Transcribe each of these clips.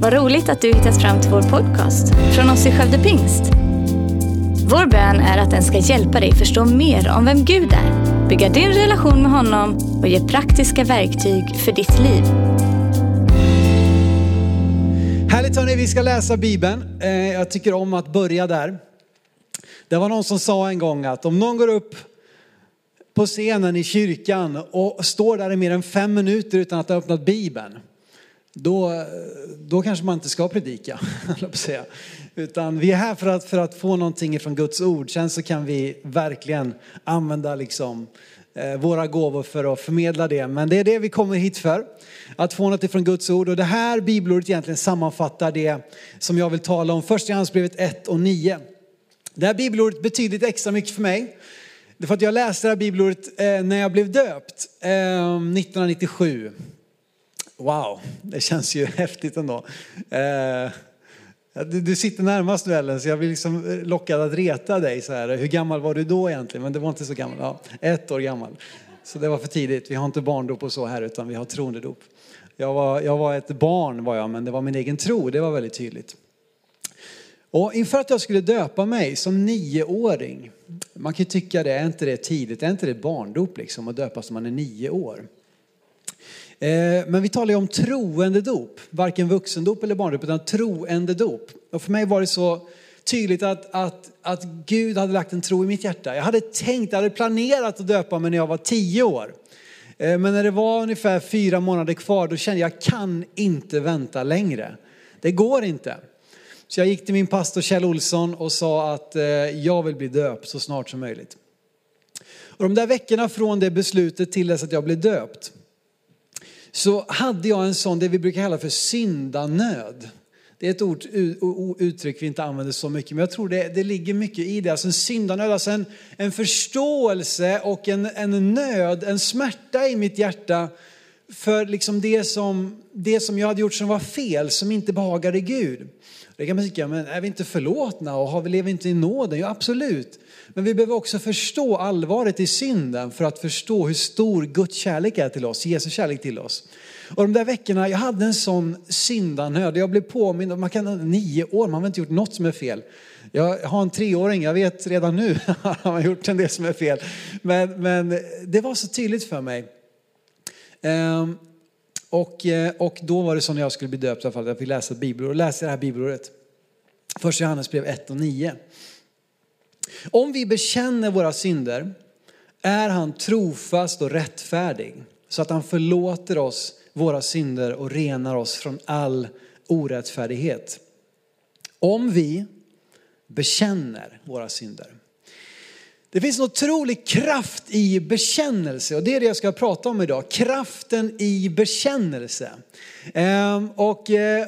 Vad roligt att du hittat fram till vår podcast från oss i Skövde Pingst. Vår bön är att den ska hjälpa dig förstå mer om vem Gud är, bygga din relation med honom och ge praktiska verktyg för ditt liv. Härligt hörni, vi ska läsa Bibeln. Eh, jag tycker om att börja där. Det var någon som sa en gång att om någon går upp på scenen i kyrkan och står där i mer än fem minuter utan att ha öppnat Bibeln, då, då kanske man inte ska predika, höll jag på att säga. Utan vi är här för att, för att få någonting från Guds ord. Sen så kan vi verkligen använda liksom, eh, våra gåvor för att förmedla det. Men det är det vi kommer hit för. Att få något från Guds ord. Och det här bibelordet egentligen sammanfattar det som jag vill tala om. Först i Johannesbrevet 1 och 9. Det här bibelordet betyder lite extra mycket för mig. Det är för att jag läste det här bibelordet eh, när jag blev döpt eh, 1997. Wow, det känns ju häftigt ändå. Eh, du, du sitter närmast nu Ellen, så jag blir liksom eh, lockad att reta dig så här. Hur gammal var du då egentligen? Men det var inte så gammal. Ja, ett år gammal. Så det var för tidigt. Vi har inte barndop och så här, utan vi har troendedop. Jag var, jag var ett barn var jag, men det var min egen tro. Det var väldigt tydligt. Och inför att jag skulle döpa mig som nioåring, man kan ju tycka det, är inte det tidigt? Är inte det barndop liksom att döpas som man är nio år? Eh, men vi talar ju om troendedop, varken vuxendop eller barndop, utan troendedop. Och för mig var det så tydligt att, att, att Gud hade lagt en tro i mitt hjärta. Jag hade tänkt, jag hade planerat att döpa mig när jag var tio år. Eh, men när det var ungefär fyra månader kvar, då kände jag, jag kan inte vänta längre. Det går inte. Så jag gick till min pastor Kjell Olsson och sa att eh, jag vill bli döpt så snart som möjligt. Och de där veckorna från det beslutet till dess att jag blev döpt, så hade jag en sån, det vi brukar kalla för syndanöd. Det är ett ord, uttryck vi inte använder så mycket, men jag tror det, det ligger mycket i det. Alltså en syndanöd, alltså en, en förståelse och en, en nöd, en smärta i mitt hjärta för liksom det, som, det som jag hade gjort som var fel, som inte behagade Gud. Det kan man tycka, men är vi inte förlåtna och har vi lever inte i nåden? Ja, absolut. Men vi behöver också förstå allvaret i synden för att förstå hur stor Guds kärlek är till oss, Jesu kärlek till oss. Och de där veckorna, jag hade en sån syndanöd. Jag blev påmind, man kan nio år, man har inte gjort något som är fel. Jag har en treåring, jag vet redan nu att han har gjort en del som är fel. Men, men det var så tydligt för mig. Ehm, och, eh, och då var det så när jag skulle bli döpt i alla fall, att jag fick läsa bibelord. Och läste det här bibelordet. Första Johannesbrev 1 och 9. Om vi bekänner våra synder är han trofast och rättfärdig så att han förlåter oss våra synder och renar oss från all orättfärdighet. Om vi bekänner våra synder. Det finns en otrolig kraft i bekännelse och det är det jag ska prata om idag. Kraften i bekännelse. Ehm, och eh,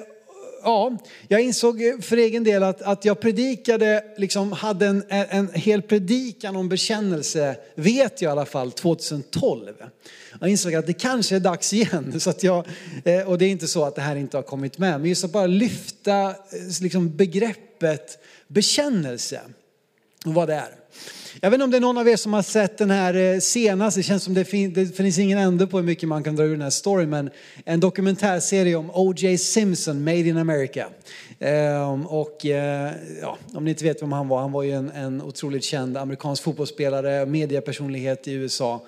ja, jag insåg för egen del att, att jag predikade, liksom hade en, en hel predikan om bekännelse, vet jag i alla fall, 2012. Jag insåg att det kanske är dags igen. Så att jag, eh, och det är inte så att det här inte har kommit med, men just att bara lyfta eh, liksom begreppet bekännelse och vad det är. Jag vet inte om det är någon av er som har sett den här eh, senaste, det känns som det, fin- det finns ingen ände på hur mycket man kan dra ur den här storyn, men en dokumentärserie om O.J. Simpson, Made in America. Ehm, och eh, ja, om ni inte vet vem han var, han var ju en, en otroligt känd amerikansk fotbollsspelare, mediepersonlighet i USA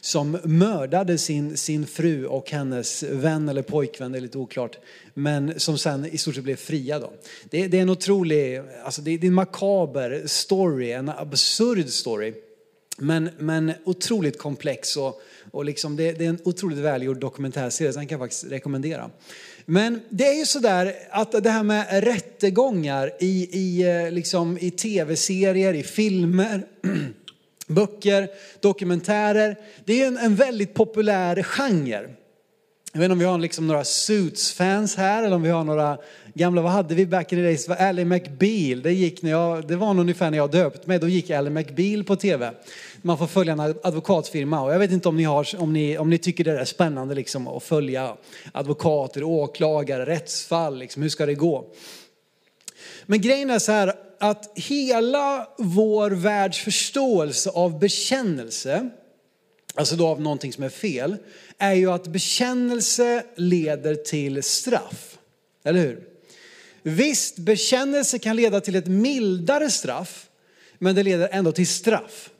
som mördade sin, sin fru och hennes vän eller pojkvän, det är lite oklart. Men som sen i stort sett blev fria då. Det, det är en otrolig, alltså det, det är en makaber story, en absurd story. Men, men otroligt komplex och, och liksom det, det är en otroligt välgjord dokumentärserie, så den kan jag faktiskt rekommendera. Men det är ju sådär att det här med rättegångar i, i, eh, liksom, i tv-serier, i filmer, böcker, dokumentärer. Det är en, en väldigt populär genre. Jag vet inte om vi har liksom några Suits-fans här eller om vi har några gamla, vad hade vi back in the days? Det var Ally McBeal. Det, gick när jag, det var nog ungefär när jag döpt mig, då gick Ally McBeal på tv. Man får följa en advokatfirma och jag vet inte om ni, har, om ni, om ni tycker det är spännande liksom att följa advokater, åklagare, rättsfall, liksom, hur ska det gå? Men grejen är så här att hela vår världs förståelse av bekännelse, alltså då av någonting som är fel, är ju att bekännelse leder till straff. Eller hur? visst, bekännelse kan leda till ett mildare straff, men det leder ändå till straff.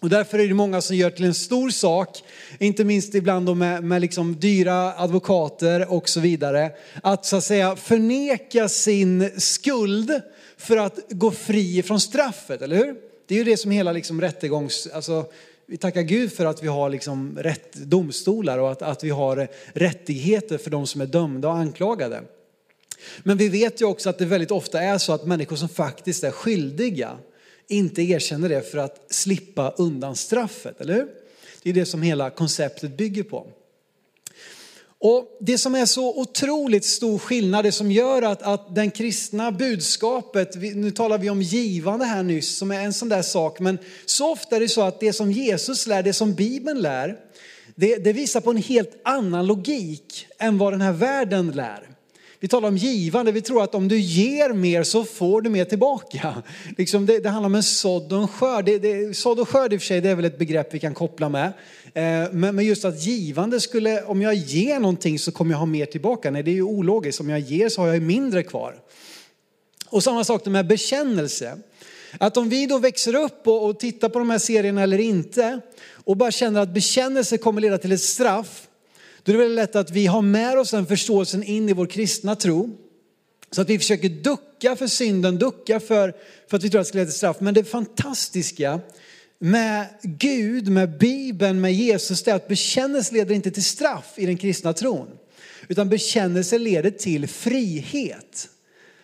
Och därför är det många som gör till en stor sak, inte minst ibland då med, med liksom dyra advokater och så vidare, att så att säga förneka sin skuld för att gå fri från straffet, eller hur? Det är ju det som hela liksom rättegångs, alltså vi tackar Gud för att vi har liksom rätt domstolar och att, att vi har rättigheter för de som är dömda och anklagade. Men vi vet ju också att det väldigt ofta är så att människor som faktiskt är skyldiga inte erkänner det för att slippa undan straffet, eller hur? Det är det som hela konceptet bygger på. Och det som är så otroligt stor skillnad, det som gör att, att den kristna budskapet, nu talar vi om givande här nyss som är en sån där sak, men så ofta är det så att det som Jesus lär, det som Bibeln lär, det, det visar på en helt annan logik än vad den här världen lär. Vi talar om givande, vi tror att om du ger mer så får du mer tillbaka. Liksom det, det handlar om en sådd och en skörd. Det, det, sådd och skörd i och för sig, det är väl ett begrepp vi kan koppla med. Eh, men, men just att givande skulle, om jag ger någonting så kommer jag ha mer tillbaka. Nej, det är ju ologiskt. Om jag ger så har jag mindre kvar. Och samma sak med bekännelse. Att om vi då växer upp och, och tittar på de här serierna eller inte och bara känner att bekännelse kommer leda till ett straff, då är det väldigt lätt att vi har med oss den förståelsen in i vår kristna tro. Så att vi försöker ducka för synden, ducka för, för att vi tror att det ska leda till straff. Men det fantastiska med Gud, med Bibeln, med Jesus, det är att bekännelse leder inte till straff i den kristna tron. Utan bekännelse leder till frihet.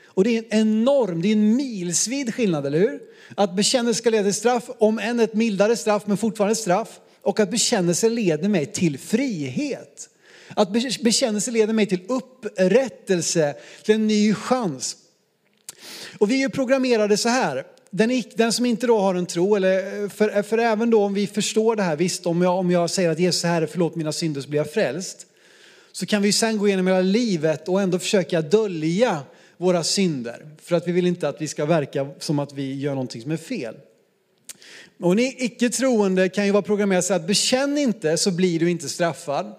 Och det är en enorm, det är en milsvid skillnad, eller hur? Att bekännelse ska leda till straff, om än ett mildare straff, men fortfarande straff. Och att bekännelse leder mig till frihet. Att bekännelse leder mig till upprättelse, till en ny chans. Och vi är ju programmerade så här. Den, den som inte då har en tro, eller för, för även då om vi förstår det här, visst om jag, om jag säger att Jesus Herre förlåt mina synder så blir jag frälst. Så kan vi sen gå igenom hela livet och ändå försöka dölja våra synder. För att vi vill inte att vi ska verka som att vi gör någonting som är fel. Och ni icke troende kan ju vara programmerade så att bekänn inte så blir du inte straffad.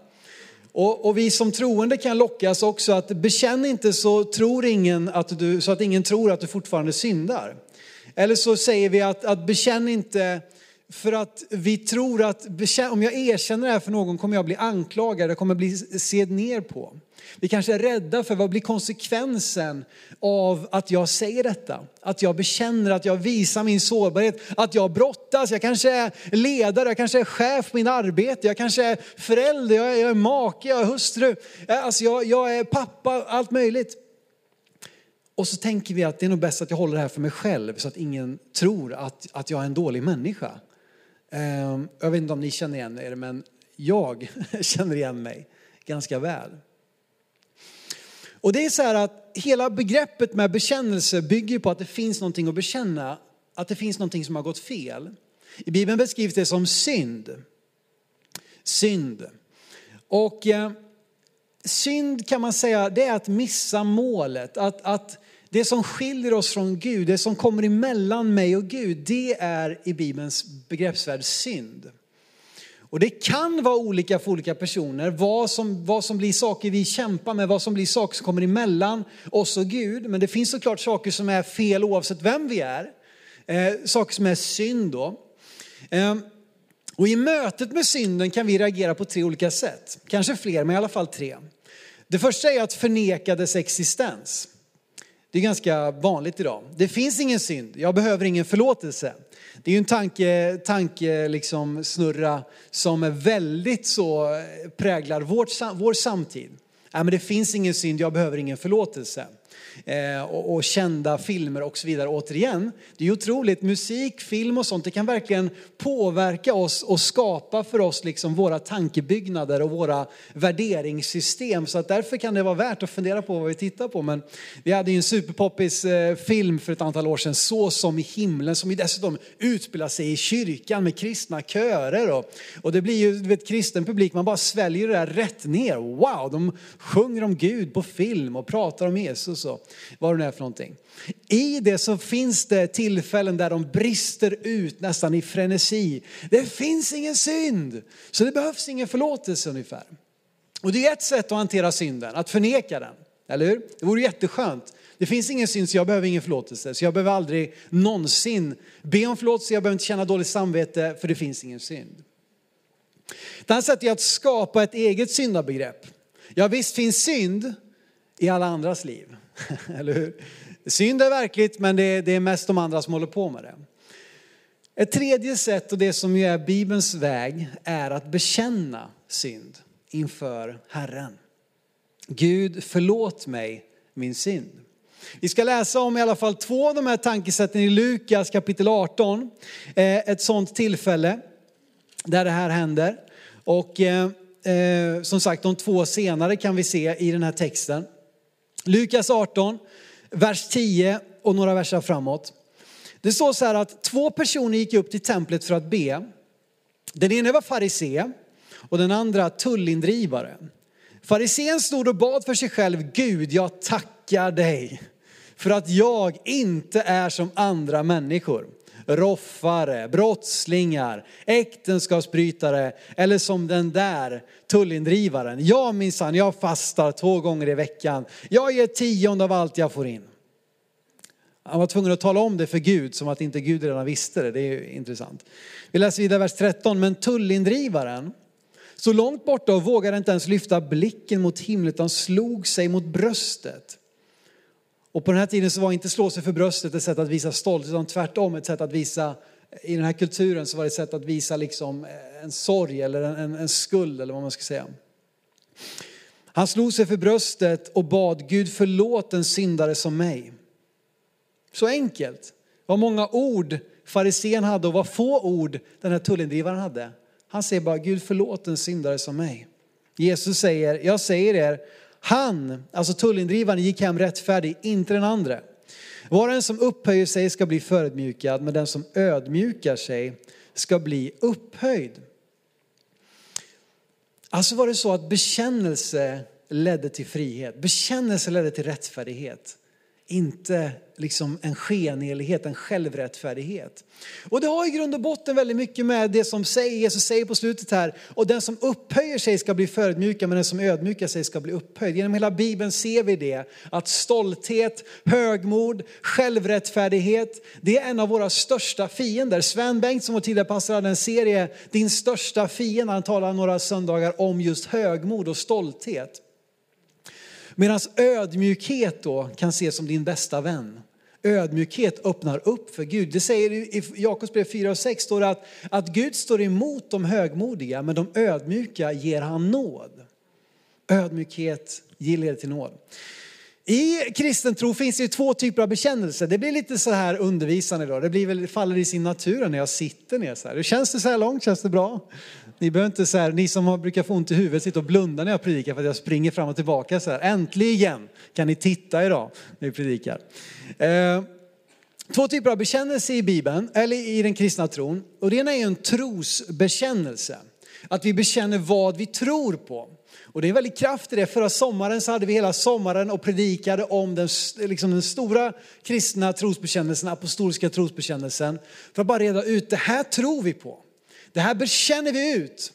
Och, och, vi som troende kan lockas också att bekänn inte så, tror ingen att du, så att ingen tror att du fortfarande syndar. Eller så säger vi att, att bekänn inte för att vi tror att om jag erkänner det här för någon kommer jag bli anklagad, jag kommer bli sedd ner på. Vi kanske är rädda för vad blir konsekvensen av att jag säger detta? Att jag bekänner, att jag visar min sårbarhet, att jag brottas. Jag kanske är ledare, jag kanske är chef på min arbete, jag kanske är förälder, jag är, jag är make, jag är hustru, äh, alltså jag, jag är pappa, allt möjligt. Och så tänker vi att det är nog bäst att jag håller det här för mig själv så att ingen tror att, att jag är en dålig människa. Ehm, jag vet inte om ni känner igen er, men jag känner igen mig ganska väl. Och det är så här att hela begreppet med bekännelse bygger på att det finns någonting att bekänna, att det finns någonting som har gått fel. I Bibeln beskrivs det som synd. Synd. Och eh, synd kan man säga, det är att missa målet. Att, att det som skiljer oss från Gud, det som kommer emellan mig och Gud, det är i Bibelns begreppsvärld synd. Och det kan vara olika för olika personer, vad som, vad som blir saker vi kämpar med, vad som blir saker som kommer emellan oss och Gud. Men det finns såklart saker som är fel oavsett vem vi är. Eh, saker som är synd då. Eh, och i mötet med synden kan vi reagera på tre olika sätt. Kanske fler, men i alla fall tre. Det första är att förneka dess existens. Det är ganska vanligt idag. Det finns ingen synd, jag behöver ingen förlåtelse. Det är ju en tanke, tanke liksom snurra som är väldigt så eh, präglar vårt, vår samtid. Nej, men det finns ingen synd, jag behöver ingen förlåtelse eh, och, och, kända filmer och så vidare. Återigen, det är otroligt, musik, film och sånt, det kan verkligen påverka oss och skapa för oss liksom våra tankebyggnader och våra värderingssystem. Så att därför kan det vara värt att fundera på vad vi tittar på. Men vi hade ju en superpoppis eh, film för ett antal år sedan, Så som i himlen, som ju dessutom utspelar sig i kyrkan med kristna körer. Och, och det blir ju, du vet, kristen publik, man bara sväljer det där rätt ner. Wow, de sjunger om Gud på film och pratar om Jesus. Och, vad det nu är för någonting. I det så finns det tillfällen där de brister ut nästan i frenesi. Det finns ingen synd, så det behövs ingen förlåtelse ungefär. Och det är ett sätt att hantera synden, att förneka den. Eller hur? Det vore jätteskönt. Det finns ingen synd så jag behöver ingen förlåtelse. Så jag behöver aldrig någonsin be om förlåtelse, jag behöver inte känna dåligt samvete för det finns ingen synd. Det här sättet är att skapa ett eget syndabegrepp. Ja visst finns synd i alla andras liv. Eller hur? Synd är verkligt men det är, det är mest de andra som håller på med det. Ett tredje sätt och det som ju är Bibelns väg är att bekänna synd inför Herren. Gud förlåt mig min synd. Vi ska läsa om i alla fall två av de här tankesätten i Lukas kapitel 18. Eh, ett sådant tillfälle där det här händer. Och eh, eh, som sagt, de två senare kan vi se i den här texten. Lukas 18, vers 10 och några verser framåt. Det står så här att två personer gick upp till templet för att be. Den ene var farisé och den andra tullindrivare. Farisén stod och bad för sig själv, Gud jag tackar dig för att jag inte är som andra människor. Roffare, brottslingar, äktenskapsbrytare eller som den där tullindrivaren. Jag minsann, jag fastar två gånger i veckan. Jag ger tionde av allt jag får in. Han var tvungen att tala om det för Gud som att inte Gud redan visste det. Det är ju intressant. Vi läser vidare vers 13. Men tullindrivaren så långt borta och vågade inte ens lyfta blicken mot himlen utan slog sig mot bröstet. Och på den här tiden så var inte slå sig för bröstet ett sätt att visa stolthet utan tvärtom ett sätt att visa, i den här kulturen så var det ett sätt att visa liksom eh, en sorg eller en, en skuld eller vad man ska säga. Han slog sig för bröstet och bad Gud förlåt en syndare som mig. Så enkelt. Vad många ord farisén hade och vad få ord den här tullindrivaren hade. Han säger bara Gud förlåt en syndare som mig. Jesus säger, jag säger er, han, alltså tullindrivaren, gick hem rättfärdig, inte den andra. Var och en som upphöjer sig ska bli förödmjukad, men den som ödmjukar sig ska bli upphöjd. Alltså var det så att bekännelse ledde till frihet, bekännelse ledde till rättfärdighet. Inte liksom en skenhelighet, en självrättfärdighet. Och det har i grund och botten väldigt mycket med det som säger, Jesus säger på slutet här, och den som upphöjer sig ska bli förödmjukad, men den som ödmjukar sig ska bli upphöjd. Genom hela Bibeln ser vi det, att stolthet, högmod, självrättfärdighet, det är en av våra största fiender. Sven Bengtsson, som tidigare pastor hade en serie, Din största fiende, han talade några söndagar om just högmod och stolthet. Medan ödmjukhet då kan ses som din bästa vän. Ödmjukhet öppnar upp för Gud. Det säger i Jakobsbrev 4 och 6 står det att, att Gud står emot de högmodiga men de ödmjuka ger han nåd. Ödmjukhet leder till nåd. I kristen tro finns det två typer av bekännelse. Det blir lite så här undervisande idag. Det blir väl, faller i sin natur när jag sitter ner så här. Hur känns det så här långt? Känns det bra? Ni behöver inte så här, ni som brukar få ont i huvudet sitta och blunda när jag predikar för att jag springer fram och tillbaka så här. Äntligen kan ni titta idag när vi predikar. Eh, två typer av bekännelse i Bibeln, eller i den kristna tron. Och det ena är en trosbekännelse. Att vi bekänner vad vi tror på. Och det är väldigt kraft i det. Förra sommaren så hade vi hela sommaren och predikade om den, liksom den stora kristna trosbekännelsen, apostoliska trosbekännelsen. För att bara reda ut, det här tror vi på. Det här bekänner vi ut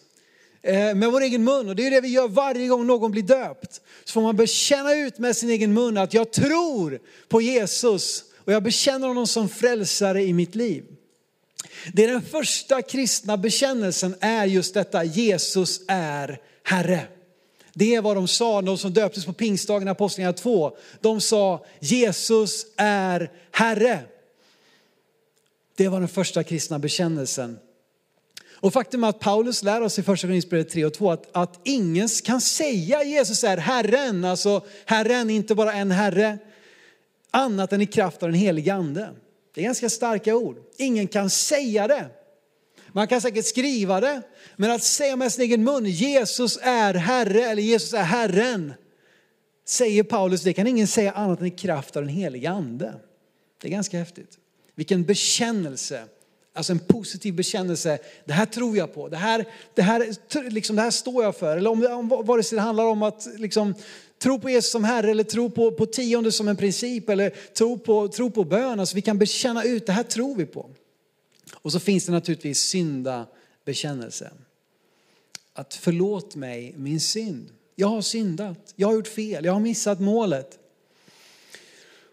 eh, med vår egen mun och det är det vi gör varje gång någon blir döpt. Så får man bekänna ut med sin egen mun att jag tror på Jesus och jag bekänner honom som frälsare i mitt liv. Det är den första kristna bekännelsen är just detta, Jesus är Herre. Det är vad de sa, de som döptes på pingstdagen, Apostlagärningarna 2. De sa Jesus är Herre. Det var den första kristna bekännelsen. Och faktum är att Paulus lär oss i första Korinthierbrevet 3 och 2 att, att ingen kan säga Jesus är Herren, alltså Herren, inte bara en Herre, annat än i kraft av den helige Ande. Det är ganska starka ord. Ingen kan säga det. Man kan säkert skriva det, men att säga med sin egen mun, Jesus är Herre eller Jesus är Herren, säger Paulus, det kan ingen säga annat än i kraft av den Helige Ande. Det är ganska häftigt. Vilken bekännelse Alltså en positiv bekännelse. Det här tror jag på. Det här, det här, liksom, det här står jag för. Eller om, om vare sig det handlar om att liksom, tro på Jesus som Herre eller tro på, på tionde som en princip eller tro på, tro på bön. Alltså vi kan bekänna ut, det här tror vi på. Och så finns det naturligtvis synda bekännelse. Att förlåt mig min synd. Jag har syndat, jag har gjort fel, jag har missat målet.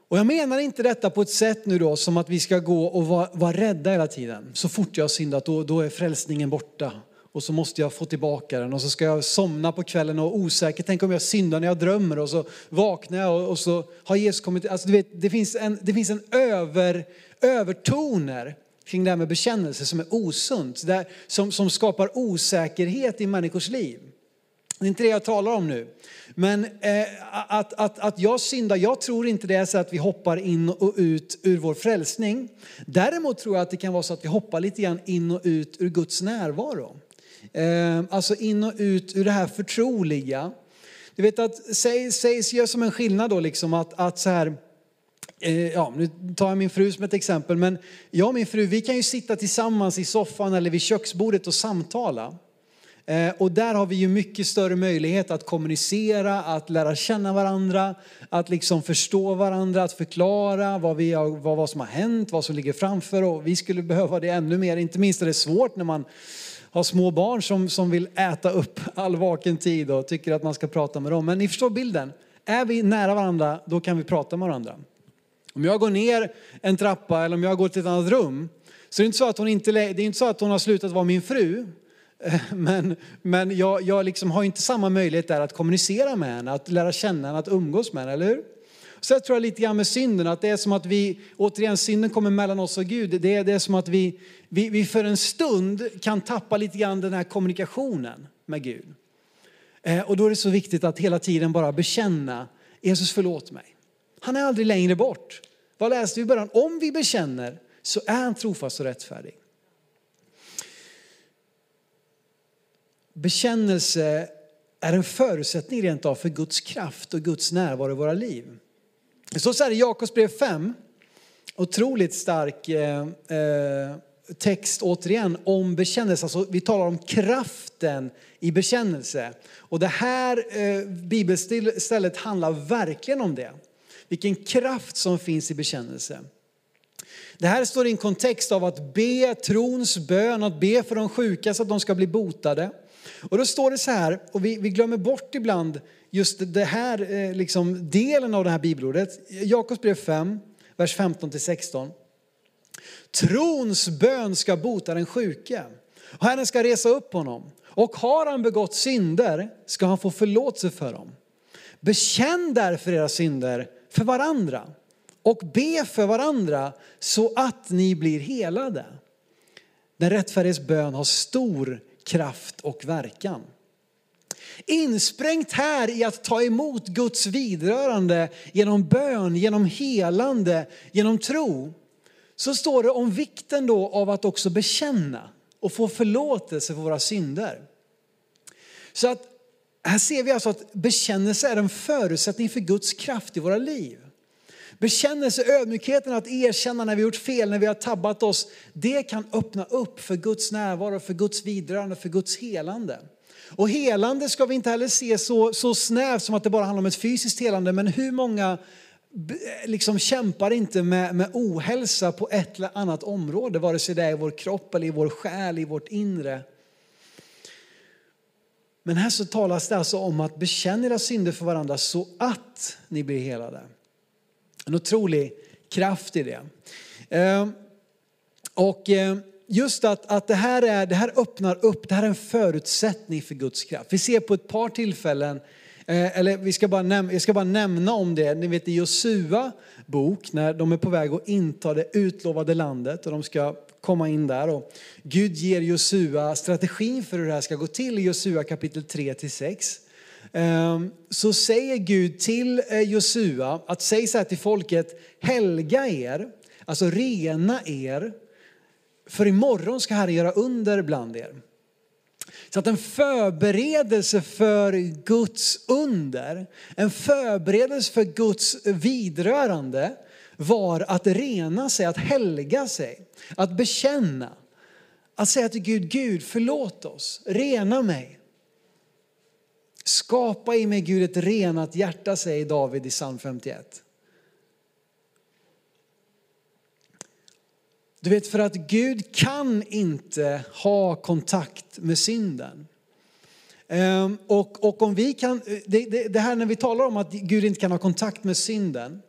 Och jag menar inte detta på ett sätt nu då som att vi ska gå och vara, vara rädda hela tiden. Så fort jag har syndat då, då är frälsningen borta och så måste jag få tillbaka den och så ska jag somna på kvällen och osäker. Tänk om jag syndar när jag drömmer och så vaknar jag och, och så har Jesus kommit. Alltså du vet, det finns en, det finns en över, övertoner kring det här med bekännelse som är osunt, som, som skapar osäkerhet i människors liv. Det är inte det jag talar om nu. Men eh, att, att, att jag syndar, jag tror inte det är så att vi hoppar in och ut ur vår frälsning. Däremot tror jag att det kan vara så att vi hoppar lite grann in och ut ur Guds närvaro. Eh, alltså in och ut ur det här förtroliga. Du vet att, säg, säg, gör som en skillnad då liksom att, att så här, eh, ja, nu tar jag min fru som ett exempel, men jag och min fru, vi kan ju sitta tillsammans i soffan eller vid köksbordet och samtala. Eh, och där har vi ju mycket större möjlighet att kommunicera, att lära känna varandra, att liksom förstå varandra, att förklara vad, vi har, vad, vad som har hänt, vad som ligger framför och vi skulle behöva det ännu mer. Inte minst är det svårt när man har små barn som, som vill äta upp all vaken tid och tycker att man ska prata med dem. Men ni förstår bilden. Är vi nära varandra, då kan vi prata med varandra. Om jag går ner en trappa eller om jag går till ett annat rum, så är det inte så att hon, inte, det är inte så att hon har slutat vara min fru. Men, men jag, jag liksom har inte samma möjlighet där att kommunicera med henne, att lära känna henne, att umgås med henne, eller hur? Så jag tror jag lite grann med synden, att det är som att vi, återigen synden kommer mellan oss och Gud. Det är, det är som att vi, vi, vi för en stund kan tappa lite grann den här kommunikationen med Gud. Eh, och då är det så viktigt att hela tiden bara bekänna, Jesus förlåt mig. Han är aldrig längre bort. Vad läste vi i början? Om vi bekänner så är han trofast och rättfärdig. Bekännelse är en förutsättning rent av för Guds kraft och Guds närvaro i våra liv. Det står så här i Jakobs brev 5, otroligt stark eh, eh, text återigen om bekännelse. Alltså, vi talar om kraften i bekännelse. Och det här eh, bibelstället handlar verkligen om det. Vilken kraft som finns i bekännelse. Det här står i en kontext av att be trons bön, att be för de sjuka så att de ska bli botade. Och då står det så här, och vi, vi glömmer bort ibland just det här eh, liksom, delen av det här bibelordet. Jakobs brev 5, vers 15 till 16. Trons bön ska bota den sjuke. Och Herren ska resa upp honom. Och har han begått synder ska han få förlåtelse för dem. Bekänn därför era synder för varandra och be för varandra så att ni blir helade. Den rättfärdiges bön har stor kraft och verkan. Insprängt här i att ta emot Guds vidrörande genom bön, genom helande, genom tro, så står det om vikten då av att också bekänna och få förlåtelse för våra synder. Så att här ser vi alltså att bekännelse är en förutsättning för Guds kraft i våra liv. Bekännelse, ödmjukheten att erkänna när vi gjort fel, när vi har tabbat oss, det kan öppna upp för Guds närvaro, för Guds vidrörande, för Guds helande. Och helande ska vi inte heller se så, så snävt som att det bara handlar om ett fysiskt helande, men hur många liksom kämpar inte med, med ohälsa på ett eller annat område, vare sig det är i vår kropp eller i vår själ, i vårt inre. Men här så talas det alltså om att bekänna era synder för varandra så att ni blir helade. En otrolig kraft i det. Ehm, och ehm, just att, att det, här är, det här öppnar upp, det här är en förutsättning för Guds kraft. Vi ser på ett par tillfällen, eh, eller vi ska bara nämna, jag ska bara nämna om det, ni vet i Josua bok när de är på väg att inta det utlovade landet och de ska komma in där. Och Gud ger Josua strategin för hur det här ska gå till i Josua kapitel 3 till 6. Ehm, så säger Gud till eh, Josua att säga så här till folket, helga er, alltså rena er, för imorgon ska Herren göra under bland er. Så att en förberedelse för Guds under, en förberedelse för Guds vidrörande var att rena sig, att helga sig, att bekänna. Att säga till Gud, Gud förlåt oss, rena mig. Skapa i mig Gud ett renat hjärta, säger David i psalm 51. Du vet för att Gud kan inte ha kontakt med synden. Ehm, och, och om vi kan, det, det, det här när vi talar om att Gud inte kan ha kontakt med synden.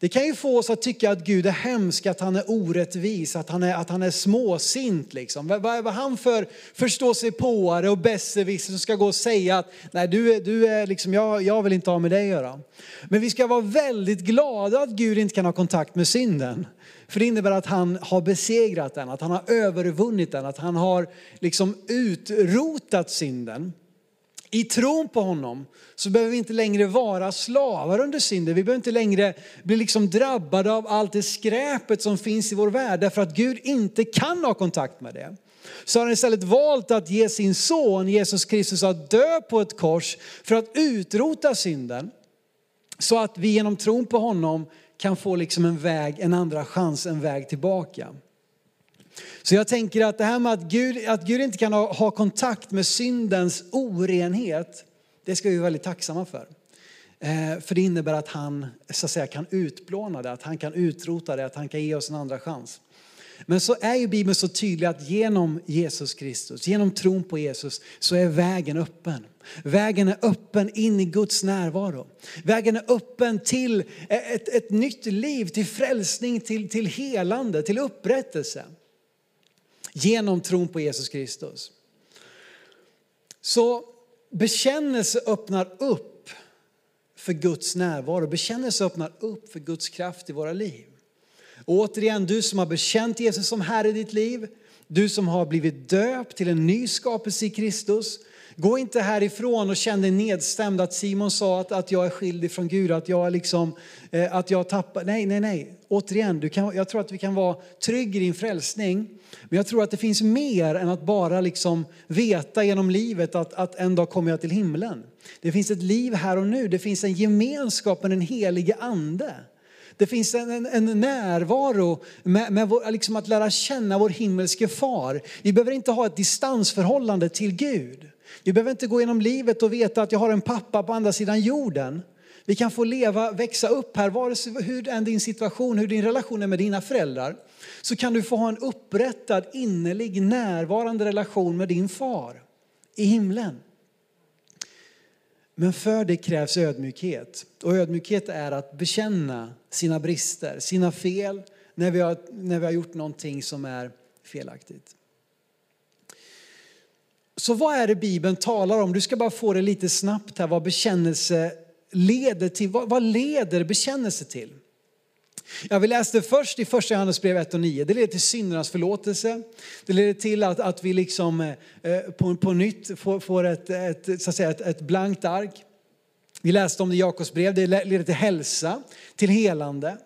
Det kan ju få oss att tycka att Gud är hemsk, att han är orättvis, att han är, att han är småsint. Liksom. Vad, vad är han för förståsigpåare och besserwisser som ska gå och säga att nej, du är, du är liksom, jag, jag vill inte ha med dig att göra. Men vi ska vara väldigt glada att Gud inte kan ha kontakt med synden. För det innebär att han har besegrat den, att han har övervunnit den, att han har liksom utrotat synden. I tron på honom så behöver vi inte längre vara slavar under synden. Vi behöver inte längre bli liksom drabbade av allt det skräpet som finns i vår värld därför att Gud inte kan ha kontakt med det. Så har han istället valt att ge sin son Jesus Kristus att dö på ett kors för att utrota synden. Så att vi genom tron på honom kan få liksom en väg, en andra chans, en väg tillbaka. Så jag tänker att det här med att Gud, att Gud inte kan ha, ha kontakt med syndens orenhet, det ska vi vara väldigt tacksamma för. Eh, för det innebär att han så att säga, kan utplåna det, att han kan utrota det, att han kan ge oss en andra chans. Men så är ju Bibeln så tydlig att genom Jesus Kristus, genom tron på Jesus, så är vägen öppen. Vägen är öppen in i Guds närvaro. Vägen är öppen till ett, ett nytt liv, till frälsning, till, till helande, till upprättelse. Genom tron på Jesus Kristus. Så bekännelse öppnar upp för Guds närvaro. Bekännelse öppnar upp för Guds kraft i våra liv. Och återigen, du som har bekänt Jesus som Herre i ditt liv, du som har blivit döpt till en ny skapelse i Kristus. Gå inte härifrån och känn dig nedstämd att Simon sa att, att jag är skild ifrån Gud, att jag liksom, eh, att jag tappar. Nej, nej, nej. Återigen, du kan, jag tror att vi kan vara trygg i din frälsning. Men jag tror att det finns mer än att bara liksom veta genom livet att, att en dag kommer jag till himlen. Det finns ett liv här och nu, det finns en gemenskap med den helige ande. Det finns en, en, en närvaro med, med vår, liksom att lära känna vår himmelske far. Vi behöver inte ha ett distansförhållande till Gud. Vi behöver inte gå genom livet och veta att jag har en pappa på andra sidan jorden. Vi kan få leva, växa upp här, vare sig hur än din situation, hur din relation är med dina föräldrar. Så kan du få ha en upprättad, innerlig, närvarande relation med din far i himlen. Men för det krävs ödmjukhet. Och ödmjukhet är att bekänna sina brister, sina fel, när vi har, när vi har gjort någonting som är felaktigt. Så vad är det Bibeln talar om? Du ska bara få det lite snabbt här, vad bekännelse leder till. Vad, vad leder bekännelse till? Ja, vi läste först i första Johannesbrev 1 och 9. Det leder till syndernas förlåtelse. Det leder till att, att vi liksom, eh, på, på nytt får, får ett, ett, så att säga, ett, ett blankt ark. Vi läste om det i Jakobs brev. Det leder till hälsa, till helande.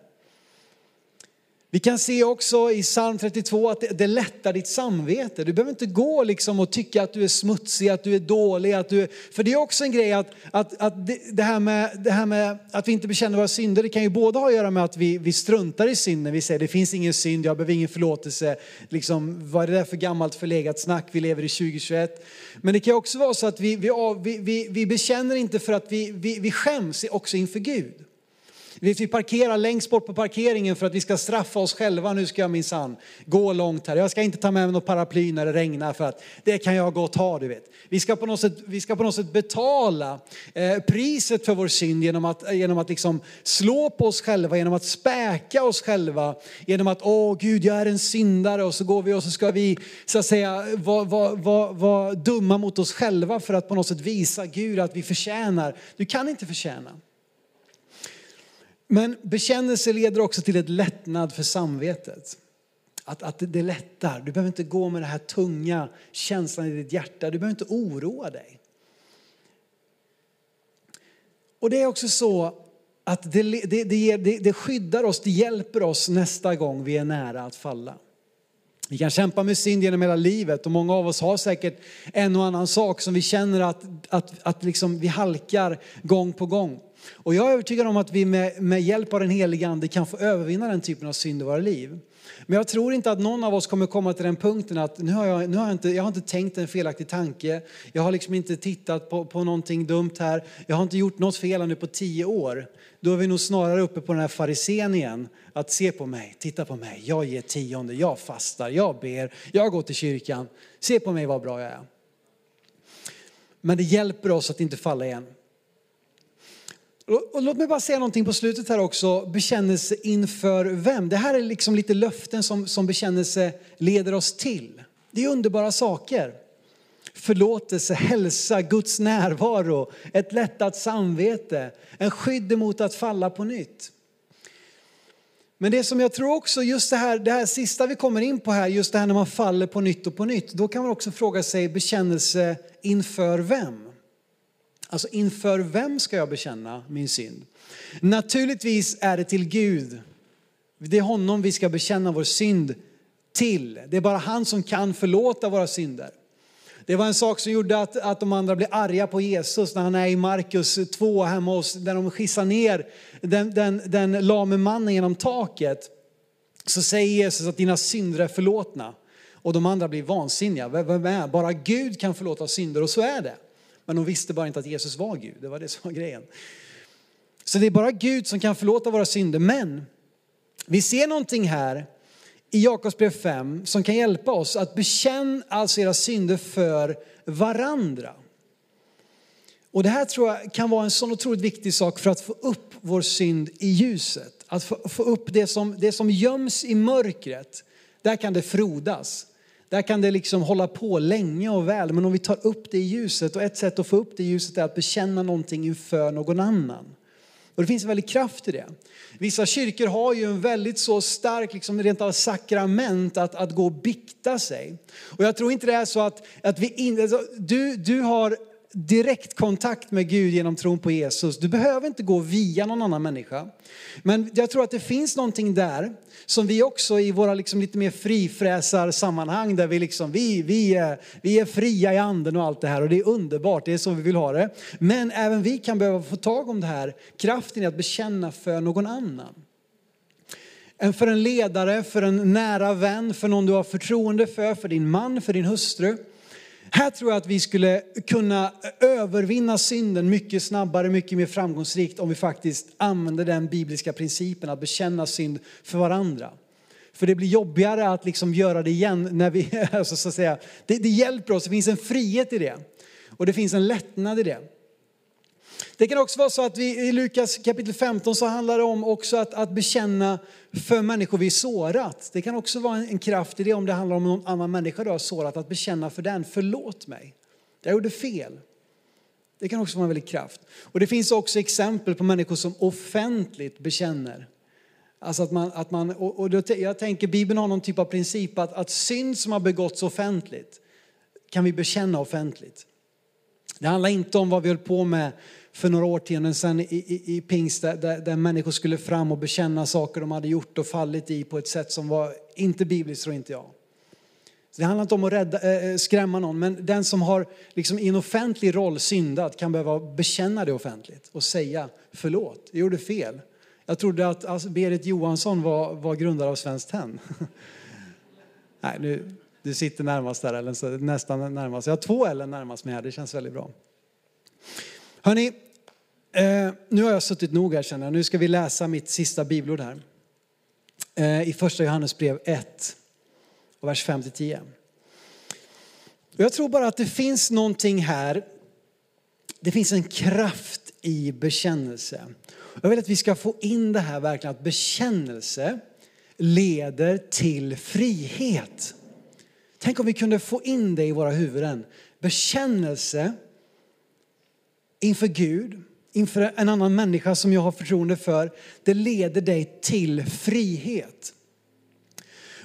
Vi kan se också i psalm 32 att det, det lättar ditt samvete. Du behöver inte gå liksom och tycka att du är smutsig, att du är dålig. Att du, för det är också en grej att, att, att det, det, här med, det här med att vi inte bekänner våra synder, det kan ju både ha att göra med att vi, vi struntar i synden. Vi säger det finns ingen synd, jag behöver ingen förlåtelse. Liksom, vad är det där för gammalt förlegat snack? Vi lever i 2021. Men det kan också vara så att vi, vi, vi, vi bekänner inte för att vi, vi, vi skäms också inför Gud. Vi parkerar längst bort på parkeringen för att vi ska straffa oss själva. Nu ska jag minsann gå långt här. Jag ska inte ta med mig något paraply när det regnar för att det kan jag gott ha, du vet. Vi ska på något sätt, vi ska på något sätt betala eh, priset för vår synd genom att, eh, genom att liksom slå på oss själva, genom att späka oss själva, genom att åh Gud, jag är en syndare och så går vi och så ska vi så att säga vara var, var, var dumma mot oss själva för att på något sätt visa Gud att vi förtjänar. Du kan inte förtjäna. Men bekännelse leder också till ett lättnad för samvetet. Att, att det lättar. Du behöver inte gå med den här tunga känslan i ditt hjärta. Du behöver inte oroa dig. Och det är också så att det, det, det, det, skyddar oss, det hjälper oss nästa gång vi är nära att falla. Vi kan kämpa med synd genom hela livet och många av oss har säkert en och annan sak som vi känner att, att, att liksom vi halkar gång på gång. Och jag är övertygad om att vi med, med hjälp av den heliga ande kan få övervinna den typen av synd i våra liv. Men jag tror inte att någon av oss kommer komma till den punkten att nu har jag, nu har jag, inte, jag har inte tänkt en felaktig tanke. Jag har liksom inte tittat på, på någonting dumt här. Jag har inte gjort något fel nu på tio år. Då är vi nog snarare uppe på den här farisén igen. Att se på mig, titta på mig. Jag ger tionde, jag fastar, jag ber, jag går till kyrkan. Se på mig vad bra jag är. Men det hjälper oss att inte falla igen. Och låt mig bara säga någonting på slutet här också. Bekännelse inför vem? Det här är liksom lite löften som, som bekännelse leder oss till. Det är underbara saker. Förlåtelse, hälsa, Guds närvaro, ett lättat samvete, en skydd emot att falla på nytt. Men det som jag tror också, just det här, det här sista vi kommer in på här, just det här när man faller på nytt och på nytt, då kan man också fråga sig bekännelse inför vem? Alltså inför vem ska jag bekänna min synd? Naturligtvis är det till Gud. Det är honom vi ska bekänna vår synd till. Det är bara han som kan förlåta våra synder. Det var en sak som gjorde att, att de andra blev arga på Jesus när han är i Markus 2 hemma hos, där de skissar ner den, den, den lame mannen genom taket. Så säger Jesus att dina synder är förlåtna. Och de andra blir vansinniga. Vem är? Bara Gud kan förlåta synder och så är det. Men de visste bara inte att Jesus var Gud. Det var det som var grejen. Så det är bara Gud som kan förlåta våra synder. Men vi ser någonting här i Jakobsbrev 5 som kan hjälpa oss att bekänna alltså era synder för varandra. Och det här tror jag kan vara en sån otroligt viktig sak för att få upp vår synd i ljuset. Att få, få upp det som, det som göms i mörkret, där kan det frodas. Där kan det liksom hålla på länge och väl, men om vi tar upp det i ljuset och ett sätt att få upp det i ljuset är att bekänna någonting inför någon annan. Och det finns en väldig kraft i det. Vissa kyrkor har ju en väldigt så stark, liksom rent av sakrament att, att gå och bikta sig. Och jag tror inte det är så att, att vi in, alltså, du, du har direkt kontakt med Gud genom tron på Jesus. Du behöver inte gå via någon annan människa. Men jag tror att det finns någonting där som vi också i våra liksom lite mer frifräsar sammanhang där vi liksom, vi, vi, är, vi är fria i anden och allt det här och det är underbart, det är så vi vill ha det. Men även vi kan behöva få tag om det här, kraften i att bekänna för någon annan. För en ledare, för en nära vän, för någon du har förtroende för, för din man, för din hustru. Här tror jag att vi skulle kunna övervinna synden mycket snabbare, mycket mer framgångsrikt om vi faktiskt använder den bibliska principen att bekänna synd för varandra. För det blir jobbigare att liksom göra det igen när vi, alltså så att säga, det, det hjälper oss, det finns en frihet i det. Och det finns en lättnad i det. Det kan också vara så att vi i Lukas kapitel 15 så handlar det om också att, att bekänna för människor vi sårat. Det kan också vara en, en kraft i det om det handlar om någon annan människa du har sårat, att bekänna för den, förlåt mig. Jag gjorde fel. Det kan också vara en väldig kraft. Och det finns också exempel på människor som offentligt bekänner. Alltså att man, att man och, och då, jag tänker Bibeln har någon typ av princip att, att synd som har begåtts offentligt kan vi bekänna offentligt. Det handlar inte om vad vi höll på med för några årtionden sedan i, i, i pingst där, där, människor skulle fram och bekänna saker de hade gjort och fallit i på ett sätt som var inte bibliskt tror inte jag. Så det handlar inte om att rädda, äh, skrämma någon, men den som har liksom i en offentlig roll syndat kan behöva bekänna det offentligt och säga förlåt, jag gjorde fel. Jag trodde att alltså, Berit Johansson var, var grundare av Svenskt Tenn. Nej, nu, du sitter närmast där, Ellen, nästan närmast. Jag har två Ellen närmast mig här, det känns väldigt bra. Hörni, eh, nu har jag suttit nog här känner jag. Nu ska vi läsa mitt sista bibelord här. Eh, I första Johannesbrev 1, och vers 5-10. Jag tror bara att det finns någonting här. Det finns en kraft i bekännelse. Jag vill att vi ska få in det här verkligen att bekännelse leder till frihet. Tänk om vi kunde få in det i våra huvuden. Bekännelse inför Gud, inför en annan människa som jag har förtroende för, det leder dig till frihet.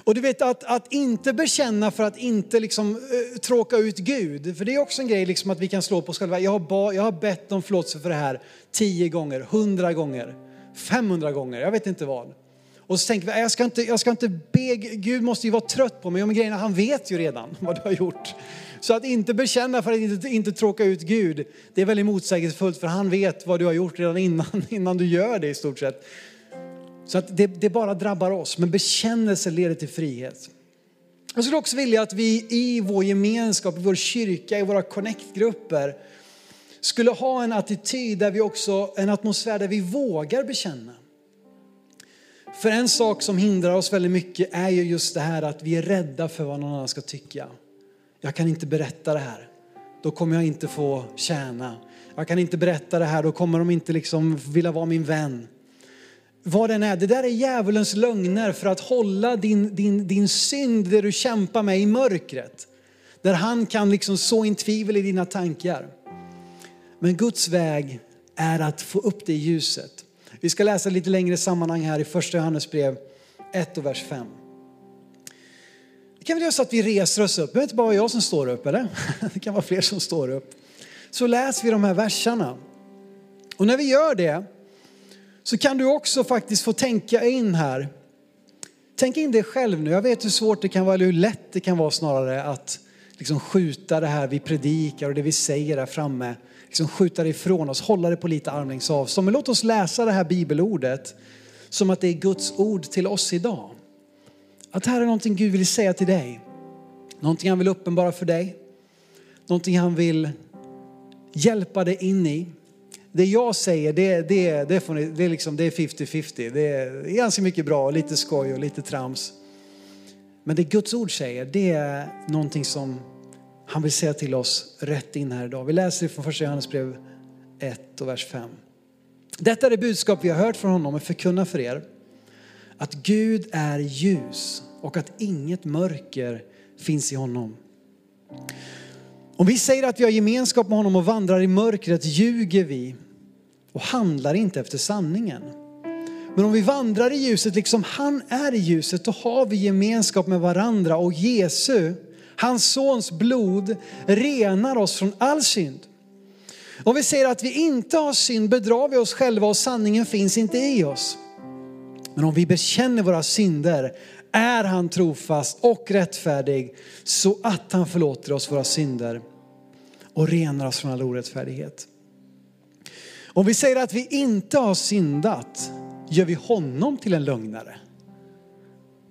Och du vet att, att inte bekänna för att inte liksom, uh, tråka ut Gud. För det är också en grej liksom att vi kan slå på oss själva. Jag har, ba, jag har bett om förlåtelse för det här tio gånger, hundra gånger, femhundra gånger, jag vet inte vad. Och så tänker vi, jag ska inte, jag ska inte be, Gud måste ju vara trött på mig. Men grejen är, han vet ju redan vad du har gjort. Så att inte bekänna för att inte, inte tråka ut Gud, det är väldigt motsägelsefullt för han vet vad du har gjort redan innan, innan du gör det i stort sett. Så att det, det bara drabbar oss, men bekännelse leder till frihet. Jag skulle också vilja att vi i vår gemenskap, i vår kyrka, i våra connectgrupper skulle ha en attityd där vi också, en atmosfär där vi vågar bekänna. För en sak som hindrar oss väldigt mycket är ju just det här att vi är rädda för vad någon annan ska tycka. Jag kan inte berätta det här. då kommer jag inte få tjäna. Jag kan inte berätta det här, då kommer de inte liksom vilja vara min vän. Vad den är, det där är djävulens lögner för att hålla din, din, din synd, det du kämpar med i mörkret. Där han kan liksom så in tvivel i dina tankar. Men Guds väg är att få upp det i ljuset. Vi ska läsa lite längre sammanhang här i första Johannesbrev 1 och vers 5. Det kan väl göra så att vi reser oss upp. Det är inte bara jag som står upp, eller? Det kan vara fler som står upp. Så läser vi de här verserna. Och när vi gör det så kan du också faktiskt få tänka in här. Tänk in det själv nu. Jag vet hur svårt det kan vara, eller hur lätt det kan vara snarare att liksom skjuta det här vi predikar och det vi säger där framme. Liksom skjuta det ifrån oss, hålla det på lite armlängds avstånd. Men låt oss läsa det här bibelordet som att det är Guds ord till oss idag. Att här är någonting Gud vill säga till dig. Någonting han vill uppenbara för dig. Någonting han vill hjälpa dig in i. Det jag säger, det, det, det, får ni, det, är, liksom, det är 50-50. Det är ganska mycket bra, lite skoj och lite trams. Men det Guds ord säger, det är någonting som han vill säga till oss rätt in här idag. Vi läser från första Johannesbrev 1 och vers 5. Detta är det budskap vi har hört från honom och förkunnar för er. Att Gud är ljus och att inget mörker finns i honom. Om vi säger att vi har gemenskap med honom och vandrar i mörkret ljuger vi och handlar inte efter sanningen. Men om vi vandrar i ljuset liksom han är i ljuset, då har vi gemenskap med varandra och Jesu, hans sons blod, renar oss från all synd. Om vi säger att vi inte har synd bedrar vi oss själva och sanningen finns inte i oss. Men om vi bekänner våra synder är han trofast och rättfärdig så att han förlåter oss våra synder och renar oss från all orättfärdighet. Om vi säger att vi inte har syndat gör vi honom till en lögnare.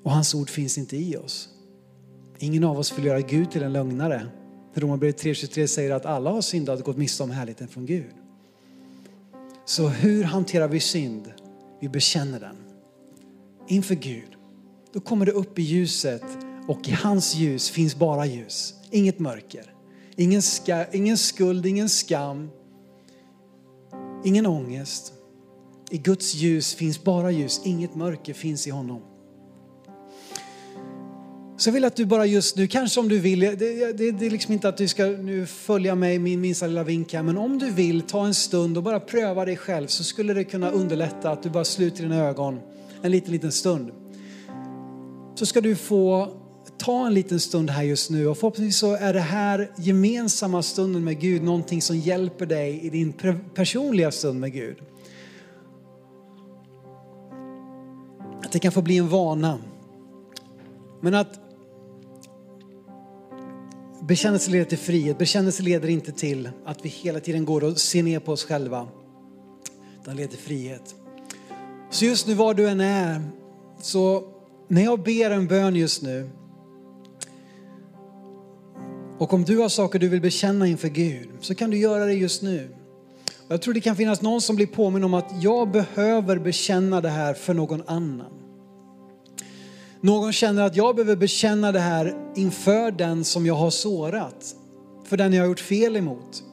Och hans ord finns inte i oss. Ingen av oss vill göra Gud till en lögnare. Romarbrevet 3.23 säger att alla har syndat och gått miste om härligheten från Gud. Så hur hanterar vi synd? Vi bekänner den inför Gud. Då kommer det upp i ljuset och i hans ljus finns bara ljus, inget mörker. Ingen, ska, ingen skuld, ingen skam, ingen ångest. I Guds ljus finns bara ljus, inget mörker finns i honom. Så jag vill att du bara just nu, kanske om du vill, det, det, det är liksom inte att du ska nu följa mig min minsta lilla vink här, men om du vill ta en stund och bara pröva dig själv så skulle det kunna underlätta att du bara sluter dina ögon en liten, liten stund. Så ska du få ta en liten stund här just nu och förhoppningsvis så är det här gemensamma stunden med Gud någonting som hjälper dig i din personliga stund med Gud. Att det kan få bli en vana. Men att bekännelse leder till frihet. Bekännelse leder inte till att vi hela tiden går och ser ner på oss själva. Utan leder till frihet. Så just nu var du än är, så när jag ber en bön just nu och om du har saker du vill bekänna inför Gud så kan du göra det just nu. Jag tror det kan finnas någon som blir påminn om att jag behöver bekänna det här för någon annan. Någon känner att jag behöver bekänna det här inför den som jag har sårat, för den jag har gjort fel emot.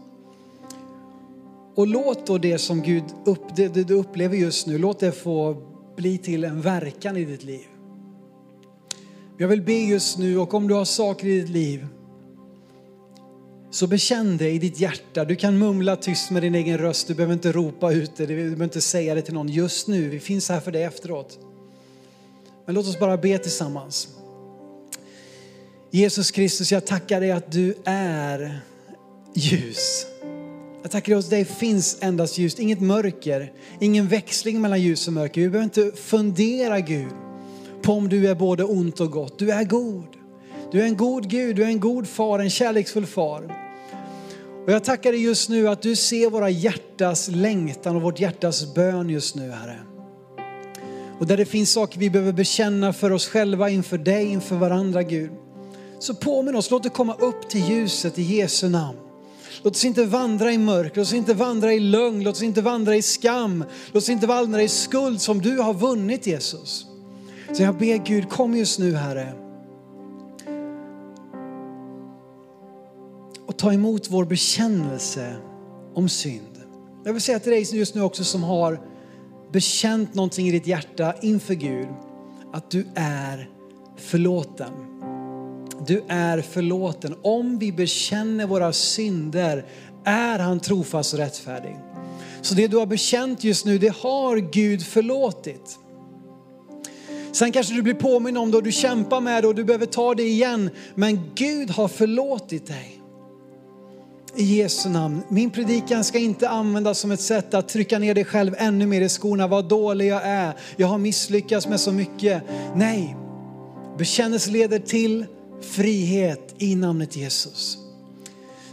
Och låt då det som Gud upp, det, det du upplever just nu, låt det få bli till en verkan i ditt liv. Jag vill be just nu och om du har saker i ditt liv så bekänn det i ditt hjärta. Du kan mumla tyst med din egen röst. Du behöver inte ropa ut det. Du behöver inte säga det till någon just nu. Vi finns här för dig efteråt. Men låt oss bara be tillsammans. Jesus Kristus, jag tackar dig att du är ljus. Jag tackar dig hos dig finns endast ljus, inget mörker, ingen växling mellan ljus och mörker. Vi behöver inte fundera Gud på om du är både ont och gott. Du är god. Du är en god Gud, du är en god far, en kärleksfull far. Och jag tackar dig just nu att du ser våra hjärtas längtan och vårt hjärtas bön just nu Herre. Och där det finns saker vi behöver bekänna för oss själva, inför dig, inför varandra Gud. Så påminn oss, låt det komma upp till ljuset i Jesu namn. Låt oss inte vandra i mörker, låt oss inte vandra i lögn, låt oss inte vandra i skam, låt oss inte vandra i skuld som du har vunnit Jesus. Så jag ber Gud, kom just nu Herre. och ta emot vår bekännelse om synd. Jag vill säga till dig just nu också som har bekänt någonting i ditt hjärta inför Gud, att du är förlåten. Du är förlåten. Om vi bekänner våra synder är han trofast och rättfärdig. Så det du har bekänt just nu, det har Gud förlåtit. Sen kanske du blir påminn om det och du kämpar med det och du behöver ta det igen. Men Gud har förlåtit dig. I Jesu namn. Min predikan ska inte användas som ett sätt att trycka ner dig själv ännu mer i skorna. Vad dålig jag är. Jag har misslyckats med så mycket. Nej, bekännelse leder till frihet i namnet Jesus.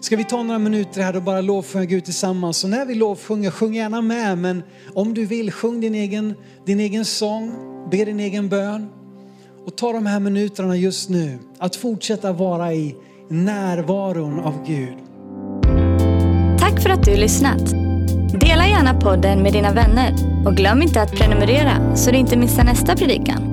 Ska vi ta några minuter här och bara lovsjunga Gud tillsammans. Och när vi lovsjunger, sjung gärna med. Men om du vill, sjung din egen, din egen sång, be din egen bön. Och ta de här minuterna just nu att fortsätta vara i närvaron av Gud. Tack för att du lyssnat. Dela gärna podden med dina vänner och glöm inte att prenumerera så du inte missar nästa predikan.